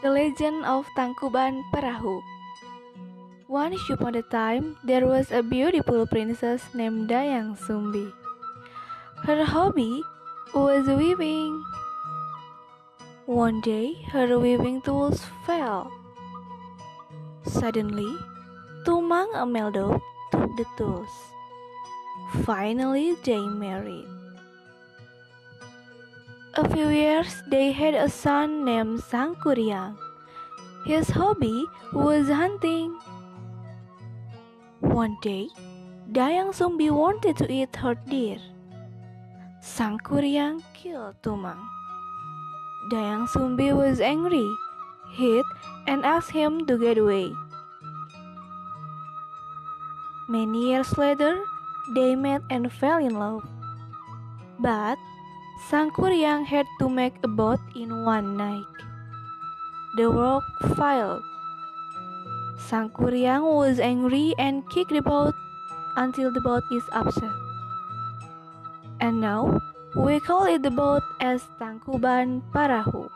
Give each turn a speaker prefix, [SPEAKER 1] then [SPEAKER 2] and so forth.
[SPEAKER 1] The Legend of Tangkuban Perahu Once upon a time, there was a beautiful princess named Dayang Sumbi. Her hobby was weaving. One day, her weaving tools fell. Suddenly, Tumang Ameldo took the tools. Finally, they married. A few years, they had a son named Sangkuriang. His hobby was hunting. One day, Dayang Sumbi wanted to eat her deer. Sangkuriang killed Tumang. Dayang Sumbi was angry, hit, and asked him to get away. Many years later, they met and fell in love. But Sangkuriang had to make a boat in one night. The work failed. Sangkuriang was angry and kicked the boat until the boat is upset. And now we call it the boat as Tangkuban Parahu.